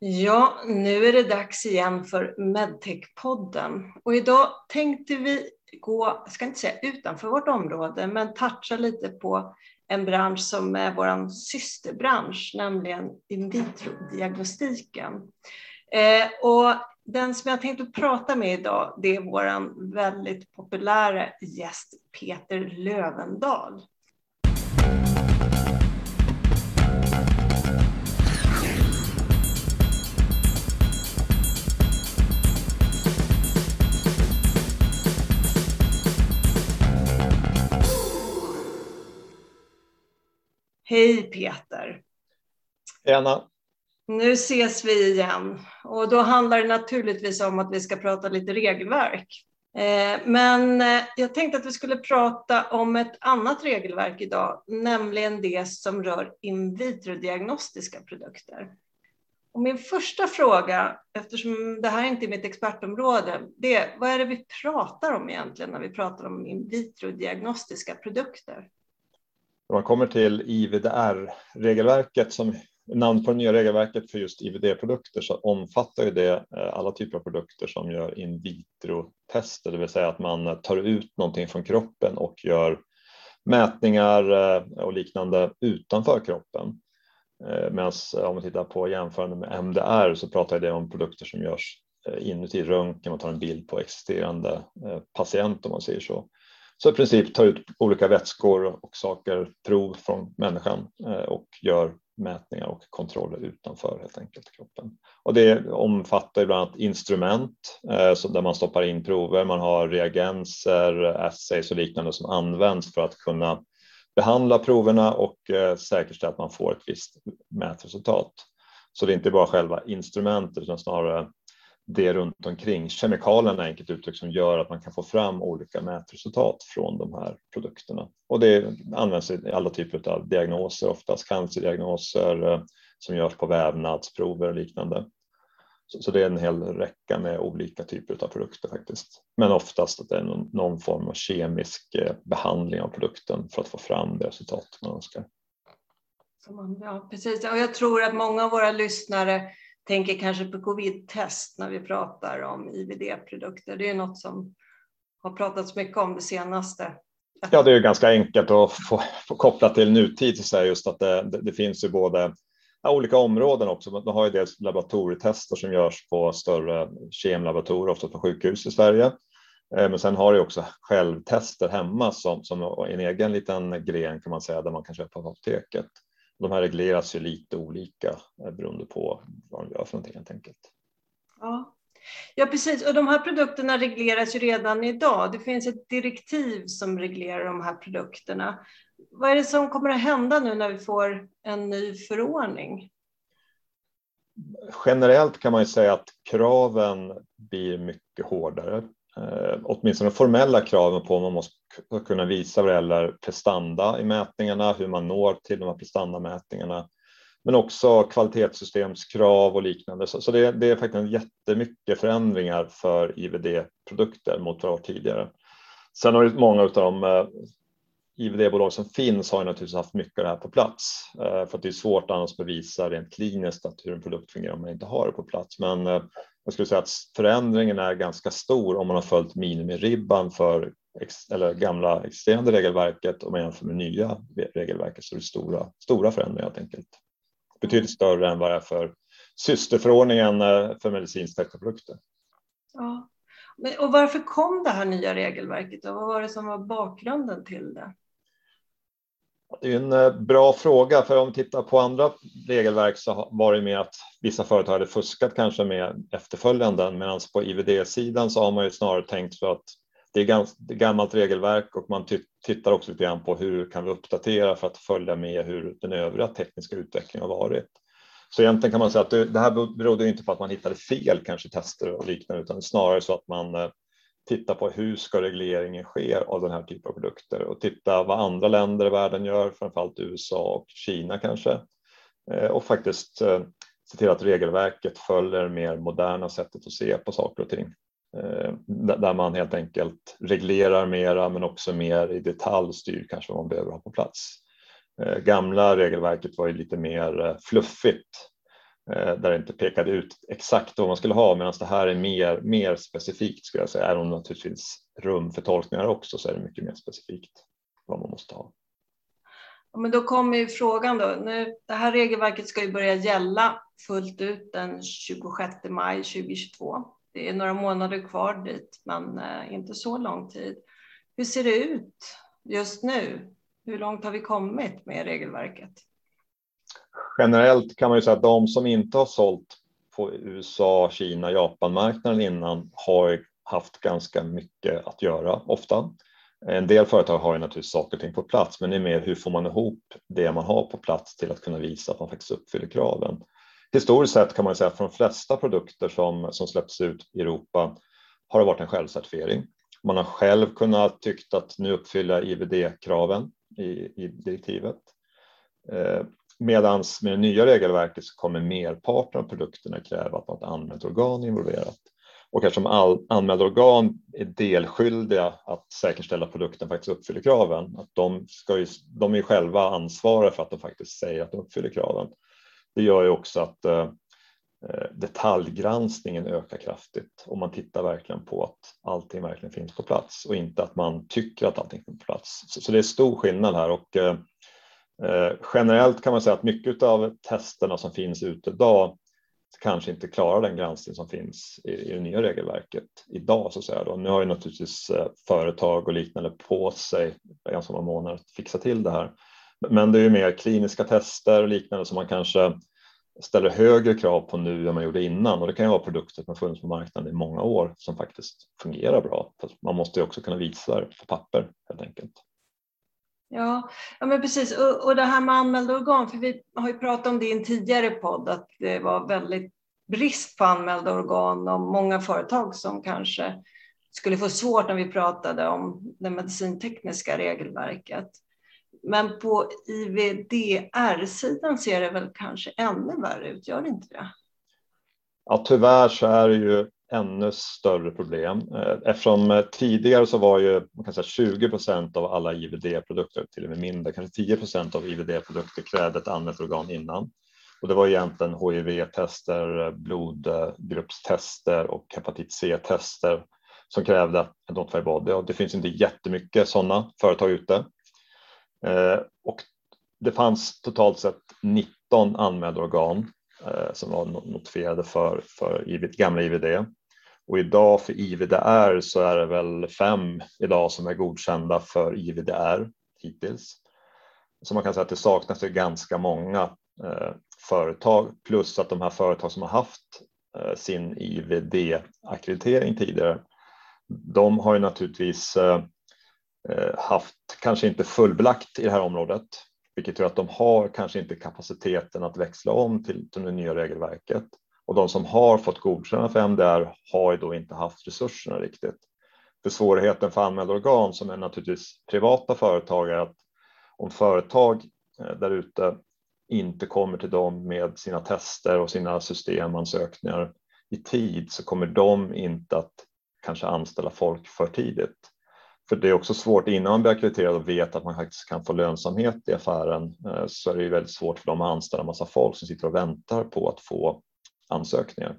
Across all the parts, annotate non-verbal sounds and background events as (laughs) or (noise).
Ja, nu är det dags igen för Medtech-podden. Och idag tänkte vi gå, jag ska inte säga utanför vårt område, men toucha lite på en bransch som är vår systerbransch, nämligen in vitro-diagnostiken. Eh, och den som jag tänkte prata med idag, det är vår väldigt populära gäst Peter Lövendal. Hej Peter! Hej Anna! Nu ses vi igen och då handlar det naturligtvis om att vi ska prata lite regelverk. Eh, men eh, jag tänkte att vi skulle prata om ett annat regelverk idag, nämligen det som rör in vitro-diagnostiska produkter. Och min första fråga, eftersom det här inte är mitt expertområde, det är vad är det vi pratar om egentligen när vi pratar om in vitro-diagnostiska produkter? När man kommer till IVDR-regelverket som namn på det nya regelverket för just IVD-produkter så omfattar ju det eh, alla typer av produkter som gör in vitro-tester, det vill säga att man eh, tar ut någonting från kroppen och gör mätningar eh, och liknande utanför kroppen. Medan om man tittar på jämförande med MDR så pratar det om produkter som görs inuti röntgen, man tar en bild på existerande patient om man säger så. Så i princip tar ut olika vätskor och saker, prov från människan eh, och gör mätningar och kontroller utanför helt enkelt kroppen. Och det omfattar bland annat instrument eh, där man stoppar in prover. Man har reagenser, assays och liknande som används för att kunna behandla proverna och eh, säkerställa att man får ett visst mätresultat. Så det är inte bara själva instrumentet utan snarare det runt omkring kemikalierna enkelt uttryckt som gör att man kan få fram olika mätresultat från de här produkterna. Och det används i alla typer av diagnoser, oftast cancerdiagnoser eh, som görs på vävnadsprover och liknande. Så, det är en hel räcka med olika typer av produkter faktiskt. Men oftast att det är någon, någon form av kemisk eh, behandling av produkten för att få fram det resultat man önskar. Ja, precis. Och jag tror att många av våra lyssnare tänker kanske på covid-test när vi pratar om IVD-produkter. Det är något som har pratats mycket om det senaste. Ja, det är ganska enkelt att få, få koppla till nutid, så just att det, det, det finns ju både ja, olika områden också. Man har ju dels laboratorietester som görs på större kemlaboratorier, ofta på sjukhus i Sverige. Eh, men sen har du också självtester hemma som, som en egen liten gren kan man säga där man kan köpa på apoteket. De här regleras ju lite olika eh, beroende på vad de gör för någonting helt enkelt. Ja. ja, precis. Och de här produkterna regleras ju redan idag. Det finns ett direktiv som reglerar de här produkterna. Vad är det som kommer att hända nu när vi får en ny förordning? Generellt kan man ju säga att kraven blir mycket hårdare eh, åtminstone de formella kraven på man måste kunna visa vad det gäller prestanda i mätningarna, hur man når till de här prestandamätningarna, men också kvalitetssystemskrav och liknande. Så, så det, det, är faktiskt jättemycket förändringar för IVD-produkter mot vad det var tidigare. Sen har ju många av de eh, IVD-bolag som finns har ju naturligtvis haft mycket av det här på plats eh, för att det är svårt annars att bevisa rent kliniskt att hur en produkt fungerar om man inte har det på plats. Men eh, jag skulle säga att förändringen är ganska stor om man har följt minimiribban för eller gamla existerande regelverket om man jämför med nya regelverket så är det stora, stora förändringar helt enkelt. Betydligt större än vad det är för systerförordningen eh, för medicinskt produkter. Ja. Och varför kom det här nya regelverket och vad var det som var bakgrunden till det? Det är en eh, bra fråga, för om vi tittar på andra regelverk så var det med att vissa företag hade fuskat kanske med efterföljanden, medan på IVD-sidan så har man ju snarare tänkt för att det är gammalt regelverk och man tittar också lite grann på hur kan vi uppdatera för att följa med hur den övriga tekniska utvecklingen har varit. Så egentligen kan man säga att det, här berodde inte på att man hittade fel kanske tester och liknande, utan snarare så att man eh, titta på hur ska regleringen ske av den här typen av produkter och titta vad andra länder i världen gör, framförallt USA och Kina kanske. Eh, och faktiskt eh, se till att regelverket följer mer moderna sättet att se på saker och ting. Eh, där man helt enkelt reglerar mera men också mer i detalj styr kanske vad man behöver ha på plats. Gamla regelverket var ju lite mer fluffigt Eh, där det inte pekade ut exakt vad man skulle ha medan det här är mer, mer specifikt skulle jag säga. Även om det naturligtvis finns rum för tolkningar också så är det mycket mer specifikt vad man måste ha. Men då kommer ju frågan då. Nu, det här regelverket ska ju börja gälla fullt ut den 26 maj 2022. Det är några månader kvar dit, men eh, inte så lång tid. Hur ser det ut just nu? Hur långt har vi kommit med regelverket? Generellt kan man ju säga att de som inte har sålt på USA, Kina, Japan-marknaden innan har haft ganska mycket att göra ofta. En del företag har ju naturligtvis saker och ting på plats, men det är mer hur får man ihop det man har på plats till att kunna visa att man faktiskt uppfyller kraven. Historiskt sett kan man säga att för de flesta produkter som, som släpps ut i Europa har det varit en självcertifiering. Man har själv kunnat tyckt att nu uppfylla IVD-kraven i, i direktivet. Eh, Medans Medan med det nya regelverket så kommer merparten av produkterna kräva att något anmält organ är involverat. Och eftersom all, anmälda organ är delskyldiga att säkerställa att produkten faktiskt uppfyller kraven, att de, ska ju, de är själva ansvariga för att de faktiskt säger att de uppfyller kraven. Det gör ju också att eh, eh, detaljgranskningen ökar kraftigt och man tittar verkligen på att allting verkligen finns på plats och inte att man tycker att allting finns på plats. Så, så det är stor skillnad här och eh Eh, generellt kan man säga att mycket av testerna som finns ute idag kanske inte klarar den granskning som finns i, det nya regelverket idag. Så att säga. Då. Nu har ju naturligtvis eh, företag och liknande på sig ganska många månader att fixa till det här. Men det är ju mer kliniska tester och liknande som man kanske ställer högre krav på nu än man gjorde innan och det kan ju vara produkter som har funnits på marknaden i många år som faktiskt fungerar bra. Man måste ju också kunna visa det på papper helt enkelt. Ja, ja men precis. Och, och det här med anmälda organ, för vi har ju pratat om det i en tidigare podd, att det var väldigt brist på anmälda organ och många företag som kanske skulle få svårt när vi pratade om det medicintekniska regelverket. Men på IVDR-sidan ser det väl kanske ännu värre ut, gör det inte det? Ja, tyvärr så är det ju ännu större problem. Eh, eftersom eh, tidigare så var ju man kan säga 20 procent av alla IVD-produkter, till och med mindre, kanske 10 procent av IVD-produkter krävde ett annat organ innan. Och det var egentligen HIV-tester, eh, blodgruppstester och hepatit C-tester som krävde en notified body. Och det finns inte jättemycket sådana företag ute. Och det fanns totalt sett 19 anmälda organ som var notifierade för, för gamla IVD. Och idag för IVDR så är det väl fem idag som är godkända för IVDR hittills. Så man kan säga att det saknas ganska många eh, företag plus att de här företag som har haft eh, sin IVD-akkreditering tidigare, de har ju naturligtvis eh, eh, haft kanske inte fullbelagt i det här området, vilket gör att de har kanske inte kapaciteten att växla om till, till det nya regelverket. Och de som har fått godkänna för MDR har ju då inte haft resurserna riktigt. För svårigheten för anmälda organ som är naturligtvis privata företag är att om företag eh, där ute inte kommer till dem med sina tester och sina systemansökningar i tid så kommer de inte att kanske anställa folk för tidigt. För det är också svårt innan man blir ackrediterad och vet att man faktiskt kan få lönsamhet i affären eh, så är det ju väldigt svårt för dem att anställa massa folk som sitter och väntar på att få ansökningar.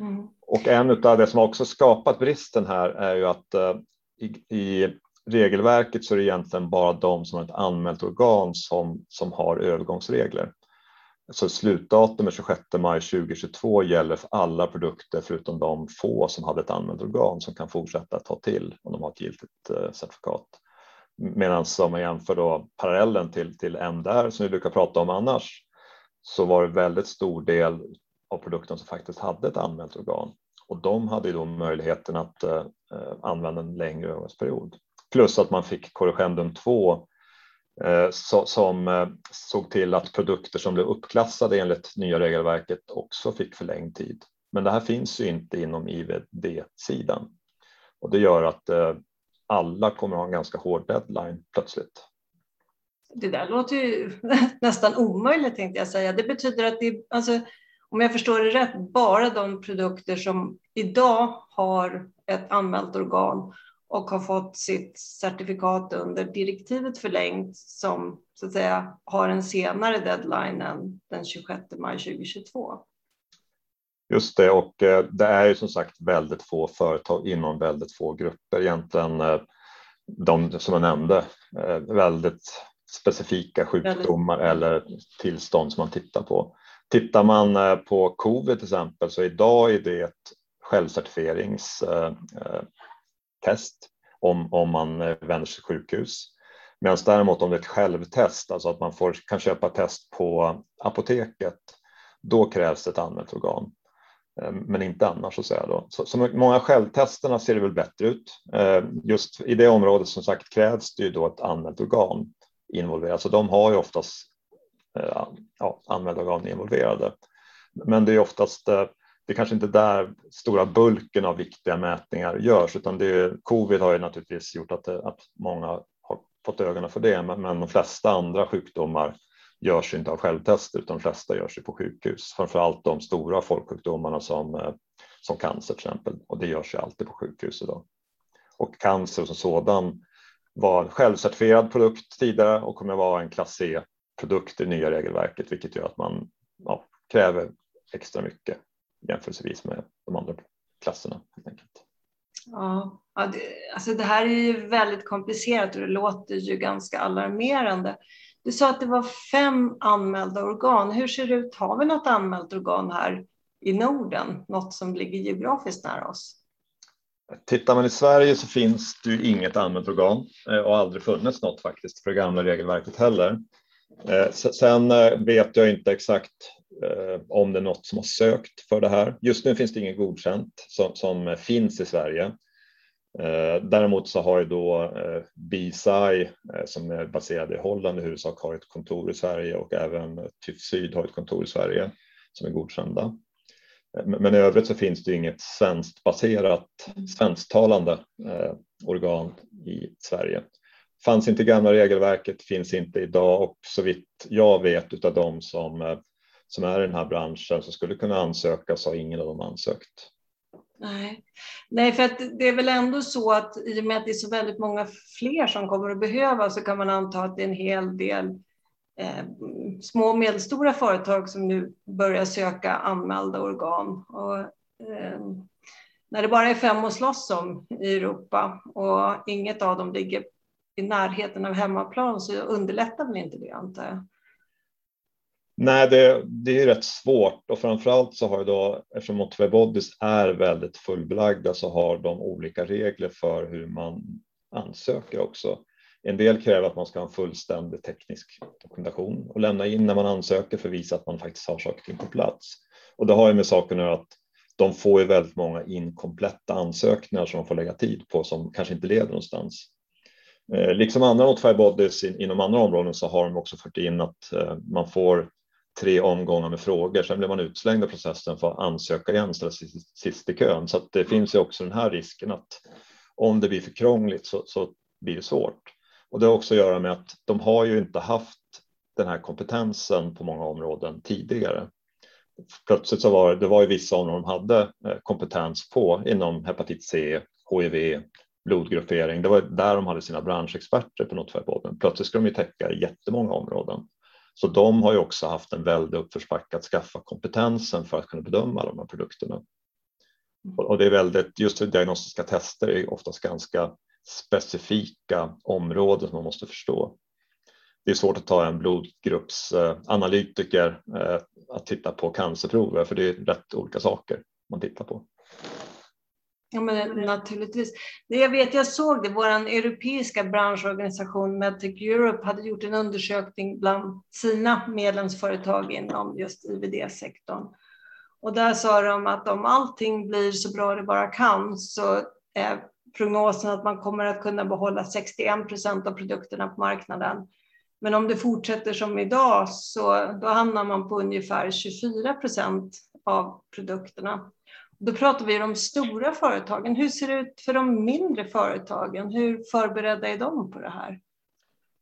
Mm. Och en av det som också skapat bristen här är ju att uh, i, i, regelverket så är det egentligen bara de som har ett anmält organ som, som har övergångsregler. Så slutdatumet 26 maj 2022 gäller för alla produkter förutom de få som hade ett anmält organ som kan fortsätta att ta till om de har ett giltigt uh, certifikat. Medan om man jämför då parallellen till, till MDR som vi brukar prata om annars så var det väldigt stor del av produkten som faktiskt hade ett anmält organ och de hade då möjligheten att eh, eh, använda en längre övergångsperiod. Plus att man fick korrigendum 2 eh, so, som eh, såg till att produkter som blev uppklassade enligt nya regelverket också fick förlängd tid. Men det här finns ju inte inom IVD-sidan och det gör att eh, alla kommer att ha en ganska hård deadline plötsligt. Det där låter ju (laughs) nästan omöjligt tänkte jag säga. Det betyder att det, alltså, om jag förstår det rätt, bara de produkter som idag har ett anmält organ och har fått sitt certifikat under direktivet förlängt som så att säga har en senare deadline än den 26 maj 2022. Just det, och eh, det är ju som sagt väldigt få företag inom väldigt få grupper. Egentligen eh, de som jag nämnde, eh, väldigt specifika sjukdomar eller tillstånd som man tittar på. Tittar man på covid till exempel så idag är det ett självcertifieringstest om, om man vänder sig till sjukhus. Medan däremot om det är ett självtest, alltså att man får, kan köpa test på apoteket, då krävs ett anmält organ. Eh, men inte annars så att säga. Då. Så, så många självtesterna ser det väl bättre ut. Eh, just i det området som sagt krävs det ju då ett anmält organ involverade, så de har ju oftast eh, ja, anmälda organ involverade. Men det är oftast, eh, det är kanske inte där stora bulken av viktiga mätningar görs, utan det är, covid har ju naturligtvis gjort att, eh, att många har fått ögonen för det, men, men de flesta andra sjukdomar görs inte av självtester utan de flesta görs på sjukhus. Framför allt de stora folksjukdomarna som, som cancer till exempel och det görs ju alltid på sjukhus idag. Och cancer som sådan var en självcertifierad produkt tidigare och kommer att vara en klass C-produkt i nya regelverket vilket gör att man ja, kräver extra mycket jämförelsevis med de andra klasserna. Helt enkelt. Ja, det, alltså det här är ju väldigt komplicerat och det låter ju ganska alarmerande. Du sa att det var fem anmälda organ. Hur ser det ut? Har vi något anmält organ här i Norden? Något som ligger geografiskt nära oss? Tittar man i Sverige så finns det ju inget allmänt organ eh, och aldrig funnits något faktiskt för det gamla regelverket heller. Eh, sen eh, vet jag inte exakt om det är något som har sökt för det här. Just nu finns det inget godkänt som, som finns i Sverige. Däremot så har ju då BSI som är baserad i Holland i huvudsak har ett kontor i Sverige och även TÜV Syd har ett kontor i Sverige som är godkända. Men i övrigt så finns det inget svenskt baserat svensktalande organ i Sverige. Fanns inte gamla regelverket, finns inte idag och så vitt jag vet av de som, som är i den här branschen som skulle kunna ansöka så har ingen av dem ansökt. Nej. Nej, för att det är väl ändå så att i och med att det är så väldigt många fler som kommer att behöva så kan man anta att det är en hel del eh, Eh, små och medelstora företag som nu börjar söka anmälda organ. Och, eh, när det bara är fem att slåss om i Europa och inget av dem ligger i närheten av hemmaplan så underlättar väl inte det antar jag? Nej, det, det är rätt svårt och framförallt så har ju då eftersom Motivated Bodies är väldigt fullbelagda så har de olika regler för hur man ansöker också. En del kräver att man ska ha en fullständig teknisk dokumentation och lämna in när man ansöker för att visa att man faktiskt har saker på plats. Och det har ju med saken att de får ju väldigt många inkompletta ansökningar som de får lägga tid på som kanske inte leder någonstans. Eh, liksom andra notified bodies inom andra områden så har de också fört in att eh, man får tre omgångar med frågor. Sen blir man utslängd av processen för att ansöka igen, ställa sig sist i kön. Så att det finns ju också den här risken att om det blir för krångligt så, så blir det svårt. Och det har också att göra med att de har ju inte haft den här kompetensen på många områden tidigare. Plötsligt så var det, det var ju vissa områden de hade eh, kompetens på inom hepatit C, HIV, blodgruppering. Det var där de hade sina branschexperter på något Plötsligt ska de ju täcka jättemånga områden. Så de har ju också haft en väldig uppförsbacke att skaffa kompetensen för att kunna bedöma de här produkterna. Och det är väldigt, just diagnostiska tester är oftast ganska specifika områden som man måste förstå. Det är svårt att ta en blodgruppsanalytiker eh, att titta på cancerprover för det är rätt olika saker man tittar på. Ja, men naturligtvis. Jag vet, jag såg det, vår europeiska branschorganisation Medtech Europe hade gjort en undersökning bland sina medlemsföretag inom just IVD-sektorn. Och där sa de att om allting blir så bra det bara kan så prognosen att man kommer att kunna behålla 61 procent av produkterna på marknaden. Men om det fortsätter som idag så då hamnar man på ungefär 24 procent av produkterna. Då pratar vi om de stora företagen. Hur ser det ut för de mindre företagen? Hur förberedda är de på det här?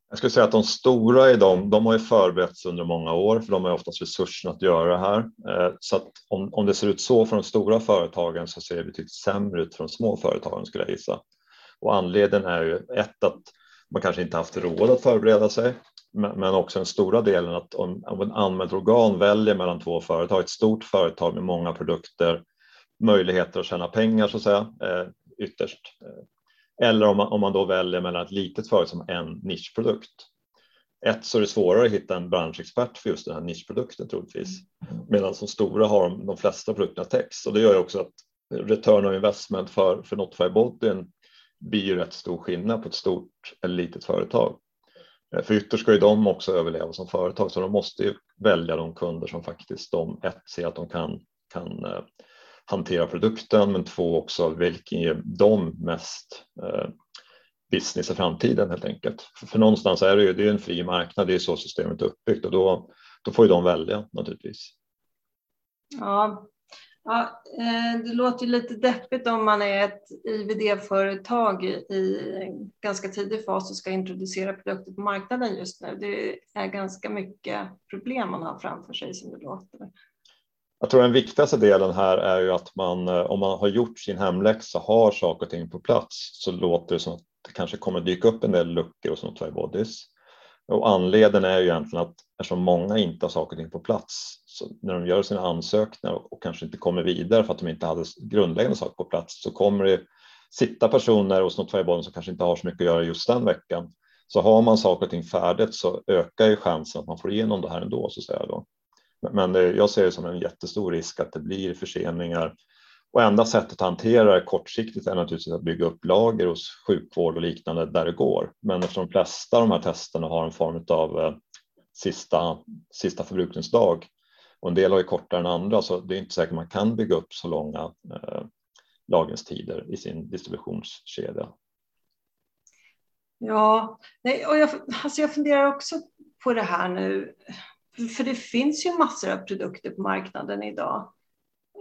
Jag skulle säga att de stora i dem, de har ju förberetts under många år för de har oftast resurserna att göra det här. Eh, så att om, om det ser ut så för de stora företagen så ser det betydligt sämre ut för de små företagen skulle jag gissa. Och anledningen är ju ett att man kanske inte haft råd att förbereda sig, men också den stora delen att om, om en anmält organ väljer mellan två företag, ett stort företag med många produkter, möjligheter att tjäna pengar så att säga, eh, ytterst. Eller om man, om man då väljer mellan ett litet företag som en nischprodukt. Ett så är det svårare att hitta en branschexpert för just den här nischprodukten troligtvis. Medan de stora har de flesta produkterna text och det gör ju också att return of investment för, för Notify Bodyn blir ju rätt stor skillnad på ett stort eller litet företag. Eh, för ytterst ska ju de också överleva som företag så de måste ju välja de kunder som faktiskt de ett ser att de kan, kan eh, hantera produkten men två också vilken ger dem mest eh, business i framtiden helt enkelt. För, för någonstans är det ju det är en fri marknad, det är så systemet är uppbyggt och då, då får ju de välja naturligtvis. Ja, ja eh, det låter lite deppigt om man är ett IVD-företag i ganska tidig fas och ska introducera produkter på marknaden just nu. Det är ganska mycket problem man har framför sig som det låter. Jag tror den viktigaste delen här är ju att man eh, om man har gjort sin hemläxa, har saker och ting på plats så låter det som att det kanske kommer dyka upp en del luckor och sånt Bodies. Och anledningen är ju egentligen att eftersom många inte har saker och ting på plats så när de gör sina ansökningar och kanske inte kommer vidare för att de inte hade grundläggande saker på plats så kommer det sitta personer hos Notify som kanske inte har så mycket att göra just den veckan. Så har man saker och ting färdigt så ökar ju chansen att man får igenom det här ändå så att säga då. Men jag ser det som en jättestor risk att det blir förseningar och enda sättet att hantera det kortsiktigt är naturligtvis att bygga upp lager hos sjukvård och liknande där det går. Men eftersom de flesta av de här testerna har en form av eh, sista, sista förbrukningsdag och en del har ju kortare än andra så det är inte säkert man kan bygga upp så långa eh, lagringstider i sin distributionskedja. Ja, och jag, alltså jag funderar också på det här nu. För det finns ju massor av produkter på marknaden idag.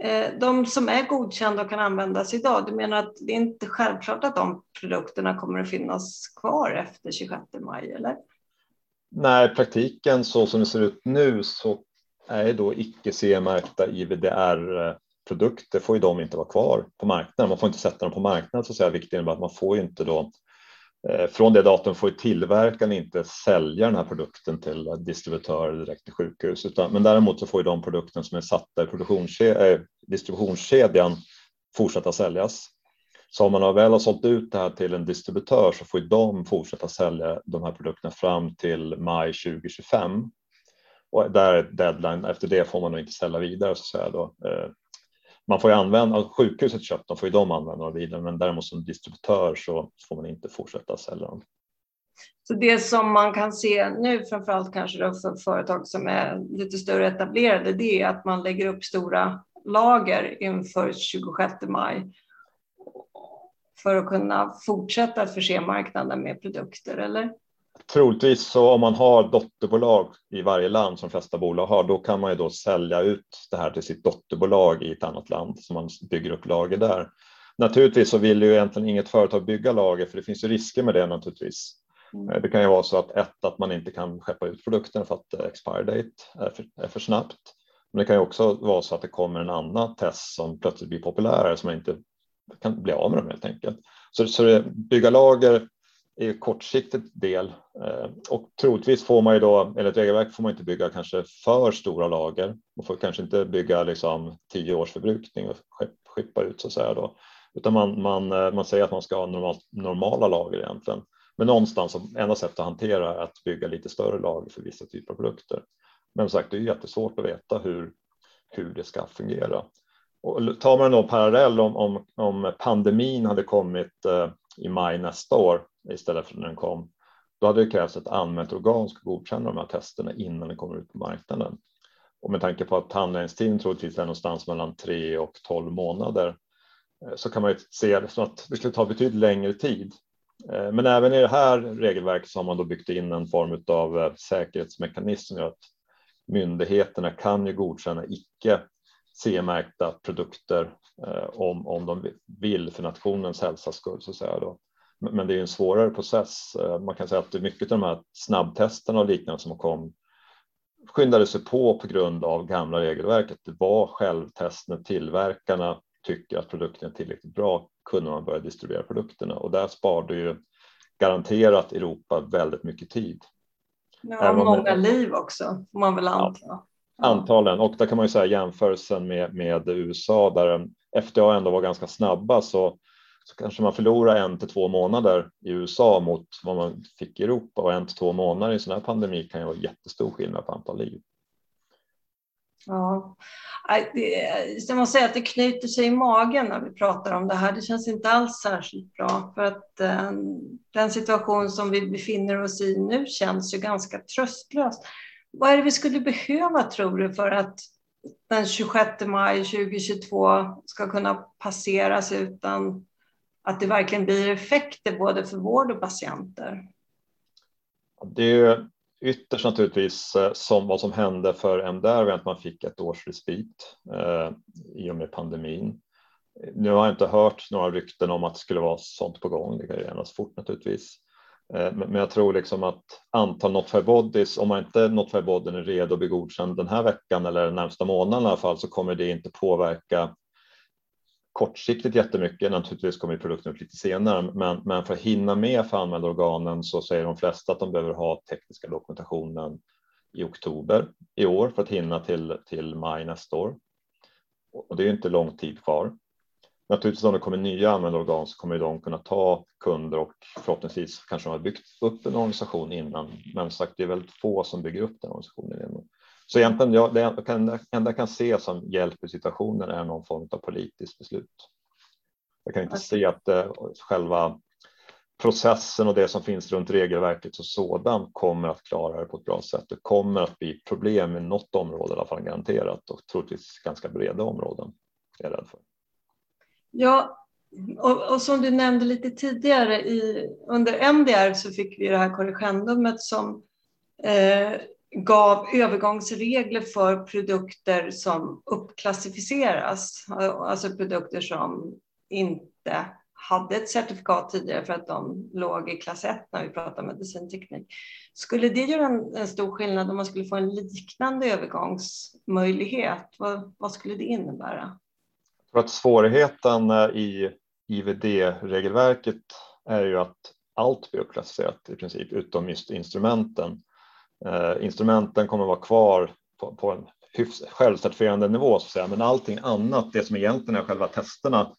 Eh, de som är godkända och kan användas idag, du menar att det är inte självklart att de produkterna kommer att finnas kvar efter 26 maj, eller? Nej, i praktiken så som det ser ut nu så är då icke CE-märkta IVDR-produkter får ju de inte vara kvar på marknaden. Man får inte sätta dem på marknaden så att säga, vilket innebär att man får ju inte då Eh, från det datum får tillverkaren inte sälja den här produkten till distributörer direkt till sjukhus, utan, men däremot så får ju de produkter som är satta i äh, distributionskedjan fortsätta säljas. Så om man väl har sålt ut det här till en distributör så får ju de fortsätta sälja de här produkterna fram till maj 2025. Och där är deadline, efter det får man nog inte sälja vidare så att säga då. Eh, man får ju använda, alltså sjukhuset köpt dem får ju de använda dem vidare, men däremot som distributör så får man inte fortsätta sälja dem. Så det som man kan se nu, framförallt kanske då för företag som är lite större etablerade, det är att man lägger upp stora lager inför 26 maj för att kunna fortsätta att förse marknaden med produkter, eller? Troligtvis så om man har dotterbolag i varje land som de flesta bolag har, då kan man ju då sälja ut det här till sitt dotterbolag i ett annat land så man bygger upp lager där. Naturligtvis så vill ju egentligen inget företag bygga lager för det finns ju risker med det naturligtvis. Mm. Det kan ju vara så att ett, att man inte kan skeppa ut produkten för att eh, expire date är för, är för snabbt. Men det kan ju också vara så att det kommer en annan test som plötsligt blir populärare som man inte kan bli av med dem helt enkelt. Så, så det, bygga lager är kortsiktigt del eh, och troligtvis får man ju då enligt regelverk får man inte bygga kanske för stora lager. Man får kanske inte bygga liksom tio års förbrukning och skippa ut så att säga då, utan man, man, eh, man säger att man ska ha normalt normala lager egentligen. Men någonstans enda sättet att hantera är att bygga lite större lager för vissa typer av produkter. Men som sagt, det är jättesvårt att veta hur, hur det ska fungera. Och tar man då parallell om, om, om pandemin hade kommit eh, i maj nästa år istället för när den kom, då hade det krävts ett anmält organ ska godkänna de här testerna innan det kommer ut på marknaden. Och med tanke på att handläggningstiden troligtvis är någonstans mellan 3 och 12 månader eh, så kan man ju se det som att det skulle ta betydligt längre tid. Eh, men även i det här regelverket så har man då byggt in en form av eh, säkerhetsmekanism som gör att myndigheterna kan ju godkänna icke CE-märkta produkter om, om de vill för nationens hälsas skull. Så att säga då. Men det är en svårare process. Eh, man kan säga att mycket av de här snabbtesterna och liknande som kom skyndade sig på på grund av gamla regelverket. Det var självtest när tillverkarna tycker att produkten är tillräckligt bra kunde man börja distribuera produkterna och där sparade ju garanterat Europa väldigt mycket tid. Ja, många det, liv också, får man väl anta. Ja, antagligen, och där kan man ju säga jämförelsen med, med USA där FDA ändå var ganska snabba så, så kanske man förlorar en till två månader i USA mot vad man fick i Europa och en till två månader i en sån här pandemi kan ju vara jättestor skillnad på antal liv. Ja, äh, jag måste säga att det knyter sig i magen när vi pratar om det här. Det känns inte alls särskilt bra för att eh, den situation som vi befinner oss i nu känns ju ganska tröstlös. Vad är det vi skulle behöva tror du för att den 26 maj 2022 ska kunna passeras utan att det verkligen blir effekter både för vård och patienter? Det är ytterst naturligtvis eh, som vad som hände för MDR, att man fick ett års respit eh, i och med pandemin. Nu har jag inte hört några rykten om att det skulle vara sånt på gång. Det kan ju ändras fort naturligtvis. Eh, men jag tror liksom att antal not fair bodies, om man inte notified bodyn är redo att bli godkänd den här veckan eller den närmsta månaden i alla fall, så kommer det inte påverka kortsiktigt jättemycket. Naturligtvis kommer produkten upp lite senare, men, men för att hinna med för anmälda organen så säger de flesta att de behöver ha tekniska dokumentationen i oktober i år för att hinna till, till maj nästa år. Och det är inte lång tid kvar. Naturligtvis om det kommer nya anmälda organ så kommer de kunna ta kunder och förhoppningsvis kanske de har byggt upp en organisation innan. Men sagt, det är väldigt få som bygger upp den organisationen. Så egentligen, ja, det enda jag kan se som hjälp i situationen är någon form av politiskt beslut. Jag kan inte se att eh, själva processen och det som finns runt regelverket och sådant kommer att klara det på ett bra sätt. Det kommer att bli problem med något område i alla fall garanterat och troligtvis ganska breda områden är jag rädd för. Ja, och, och, som du nämnde lite tidigare i, under MDR så fick vi det här korrigendumet som eh, gav övergångsregler för produkter som uppklassificeras, alltså produkter som inte hade ett certifikat tidigare för att de låg i klass 1 när vi pratar medicinteknik. Skulle det göra en, en, stor skillnad om man skulle få en liknande övergångsmöjlighet? Vad, vad skulle det innebära? För att svårigheten eh, i IVD-regelverket är ju att allt blir uppklassificerat i princip utom just instrumenten. Eh, instrumenten kommer att vara kvar på, på en självcertifierande nivå, så att säga. men allting annat, det som egentligen är själva testerna,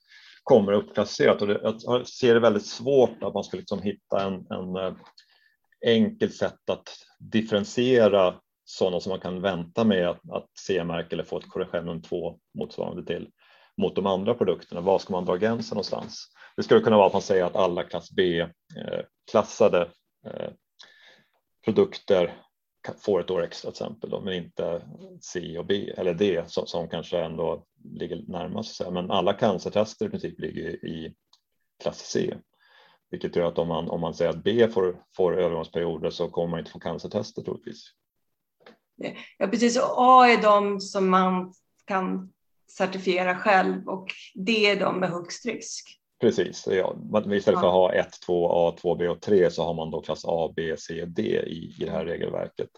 kommer uppklassificerat. Och det, jag ser det väldigt svårt att man ska liksom hitta en, en eh, enkelt sätt att differentiera sådana som man kan vänta med att, att CE-märka eller få ett korrigendum 2 motsvarande till mot de andra produkterna. Var ska man dra gränsen någonstans? Det skulle kunna vara att man säger att alla klass B eh, klassade eh, produkter får ett år extra till exempel, då, men inte C och B eller D som, som kanske ändå ligger närmast. Men alla cancertester i princip ligger i klass C, vilket gör att om man, om man säger att B får, får övergångsperioder så kommer man inte få cancertester troligtvis. Ja, precis. Och A är de som man kan certifiera själv och D är de med högst risk. Precis, ja. istället för att ha 1, 2, A, 2, B och 3 så har man då klass A, B, C, D i, i det här regelverket.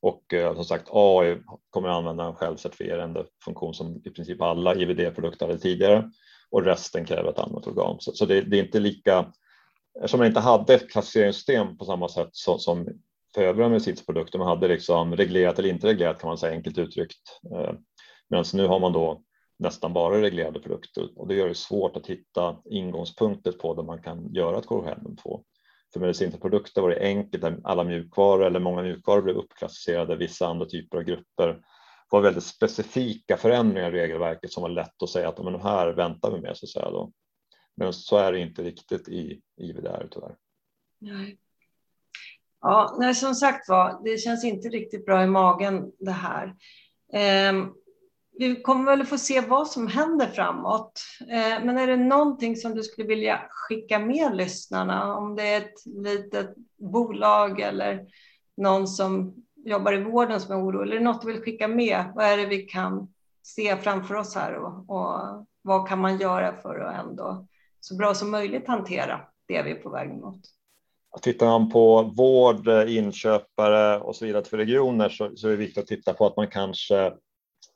Och eh, som sagt A är, kommer att använda en självcertifierande funktion som i princip alla IVD-produkter hade tidigare och resten kräver ett annat organ. Så, så det, det, är inte lika, eftersom man inte hade ett klassificeringssystem på samma sätt så, som för övriga medicinprodukter, man hade liksom reglerat eller inte reglerat kan man säga enkelt uttryckt. Eh, Medan nu har man då nästan bara reglerade produkter och det gör det svårt att hitta ingångspunkter på där man kan göra ett korrigendum på. För medicinska produkter var det enkelt, alla mjukvaror eller många mjukvaror blev uppklassificerade, vissa andra typer av grupper var väldigt specifika förändringar i regelverket som var lätt att säga att men här väntar vi med så att säga då. Men så är det inte riktigt i IVDR tyvärr. Nej. Ja, nej, som sagt var, det känns inte riktigt bra i magen det här. Ehm, vi kommer väl få se vad som händer framåt. Eh, men är det någonting som du skulle vilja skicka med lyssnarna? Om det är ett litet bolag eller någon som jobbar i vården som är orolig. Är det något du vill skicka med? Vad är det vi kan se framför oss här och, och vad kan man göra för att ändå så bra som möjligt hantera det vi är på väg mot? Tittar man på vård, inköpare och så vidare för regioner så, så är det viktigt att titta på att man kanske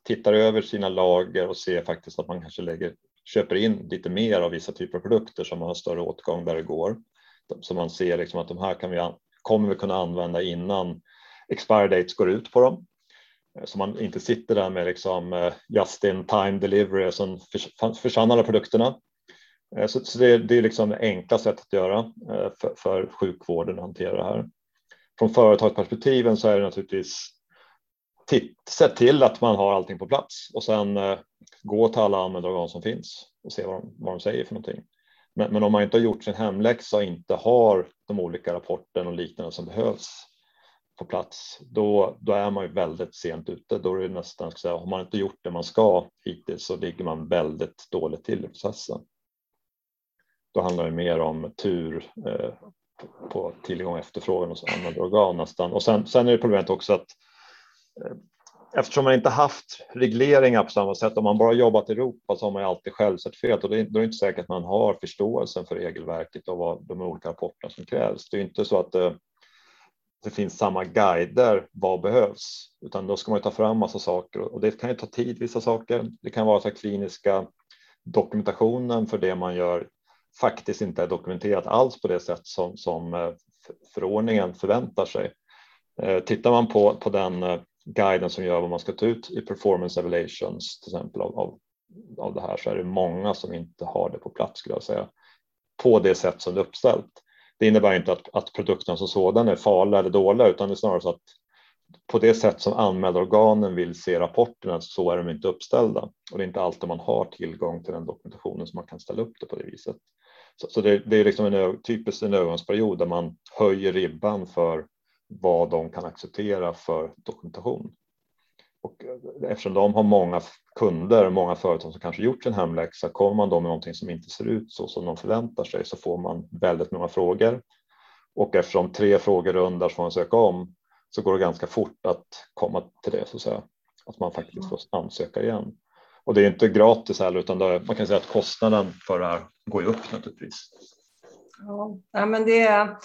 tittar över sina lager och ser faktiskt att man kanske lägger köper in lite mer av vissa typer av produkter som har större åtgång där det går. Så man ser liksom att de här kan vi, kommer vi kunna använda innan expire dates går ut på dem. Eh, så man inte sitter där med liksom eh, just in time delivery som försvann alla produkterna. Eh, så, så det, det, är liksom det enkla sättet att göra för, för sjukvården att hantera det här. Från företagsperspektiven så är det naturligtvis se till att man har allting på plats och sen eh, gå till alla användarorgan som finns och se vad de, vad de säger för någonting. Men, men, om man inte har gjort sin hemläxa och inte har de olika rapporterna och liknande som behövs på plats, då, då är man ju väldigt sent ute. Då är det nästan, ska säga, har man inte gjort det man ska hittills så ligger man väldigt dåligt till i processen. Då handlar det mer om tur eh, på tillgång och efterfrågan hos användarorgan nästan. Och sen, sen är det problemet också att Eh, eftersom man inte haft regleringar på samma sätt, om man bara jobbat i Europa så har man ju alltid självcertifierat och då är det inte säkert att man har förståelsen för regelverket och vad de olika rapporterna som krävs. Det är inte så att det, det finns samma guider, vad behövs, utan då ska man ta fram massa saker och det kan ju ta tid, vissa saker. Det kan vara så att kliniska dokumentationen för det man gör faktiskt inte är dokumenterat alls på det sätt som, som eh, förordningen förväntar sig. Tittar man på, på den guiden som gör vad man ska ta ut i performance evaluations till exempel av, av, av det här så är det många som inte har det på plats skulle jag säga på det sätt som det är uppställt. Det innebär inte att, att produkten som sådan är farlig eller dålig utan det är snarare så att på det sätt som anmälarorganen vill se rapporterna så är de inte uppställda och det är inte alltid man har tillgång till den dokumentationen som man kan ställa upp det på det viset. Så, så det, det, är liksom en typiskt en övergångsperiod där man höjer ribban för vad de kan acceptera för dokumentation. Och eh, eftersom de har många kunder, många företag som kanske gjort sin hemläxa, kommer man då med någonting som inte ser ut så som de förväntar sig så får man väldigt många frågor. Och eftersom tre frågor rundar får man söka om så går det ganska fort att komma till det så att säga. Att man faktiskt får ansöka igen. Och det är inte gratis heller utan man kan säga att kostnaden för det här går ju upp naturligtvis. Ja, men det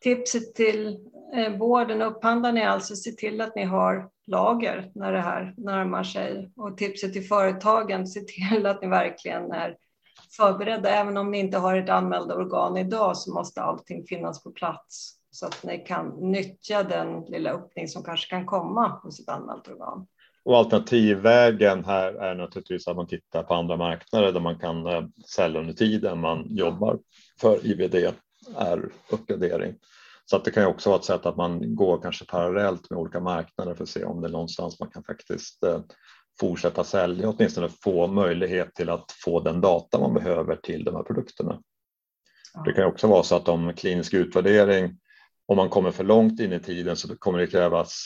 tipset till eh, vården och upphandlarna är alltså se till att ni har lager när det här närmar sig. Och tipset till företagen, se till att ni verkligen är förberedda. Även om ni inte har ett anmälda organ idag så måste allting finnas på plats så att ni kan nyttja den lilla öppning som kanske kan komma hos ett anmält organ. Och alternativvägen här är naturligtvis att man tittar på andra marknader där man kan eh, sälja under tiden man jobbar för IVD är uppgradering. Så att det kan ju också vara ett sätt att man går kanske parallellt med olika marknader för att se om det är någonstans man kan faktiskt eh, fortsätta sälja, åtminstone få möjlighet till att få den data man behöver till de här produkterna. Det kan också vara så att om klinisk utvärdering, om man kommer för långt in i tiden så kommer det krävas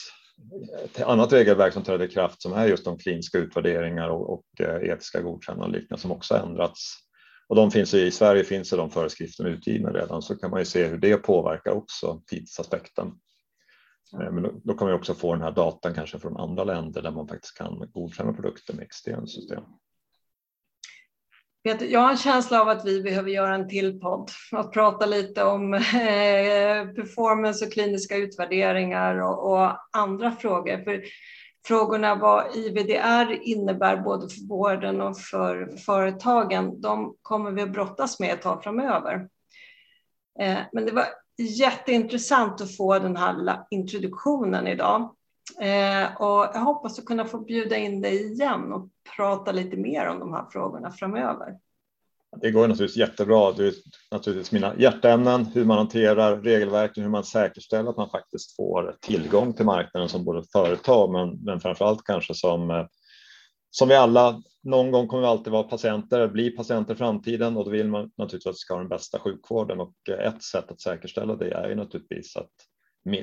ett annat regelverk som träder i kraft som är just de kliniska utvärderingar och, och eh, etiska godkännanden och liknande som också ändrats och de finns i Sverige finns de föreskrifterna utgivna redan så kan man ju se hur det påverkar också tidsaspekten. Eh, men då, då kan man också få den här datan kanske från andra länder där man faktiskt kan godkänna produkter med externt system. Jag har en känsla av att vi behöver göra en till podd och prata lite om eh, performance och kliniska utvärderingar och, och andra frågor. För frågorna vad IVDR innebär både för vården och för företagen, de kommer vi att brottas med ett tag framöver. Eh, men det var jätteintressant att få den här introduktionen idag. Eh, och jag hoppas att kunna få bjuda in dig igen och prata lite mer om de här frågorna framöver. Det går naturligtvis jättebra. Det är naturligtvis mina hjärteämnen, hur man hanterar regelverken, hur man säkerställer att man faktiskt får tillgång till marknaden som både företag, men, men framför allt kanske som, eh, som vi alla, någon gång kommer vi alltid vara patienter, bli patienter i framtiden och då vill man naturligtvis att vi ska ha den bästa sjukvården och eh, ett sätt att säkerställa det är ju naturligtvis att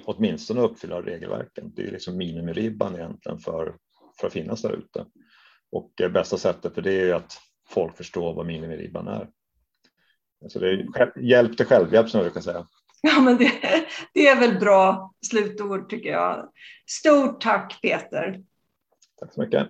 åtminstone uppfylla regelverken. Det är liksom minimiribban egentligen för, för att finnas där ute. Och eh, bästa sättet för det är att folk förstår vad minimiribban är. Så det är hjälp till självhjälp som jag brukar säga. Ja, men det, det är väl bra slutord tycker jag. Stort tack Peter. Tack så mycket.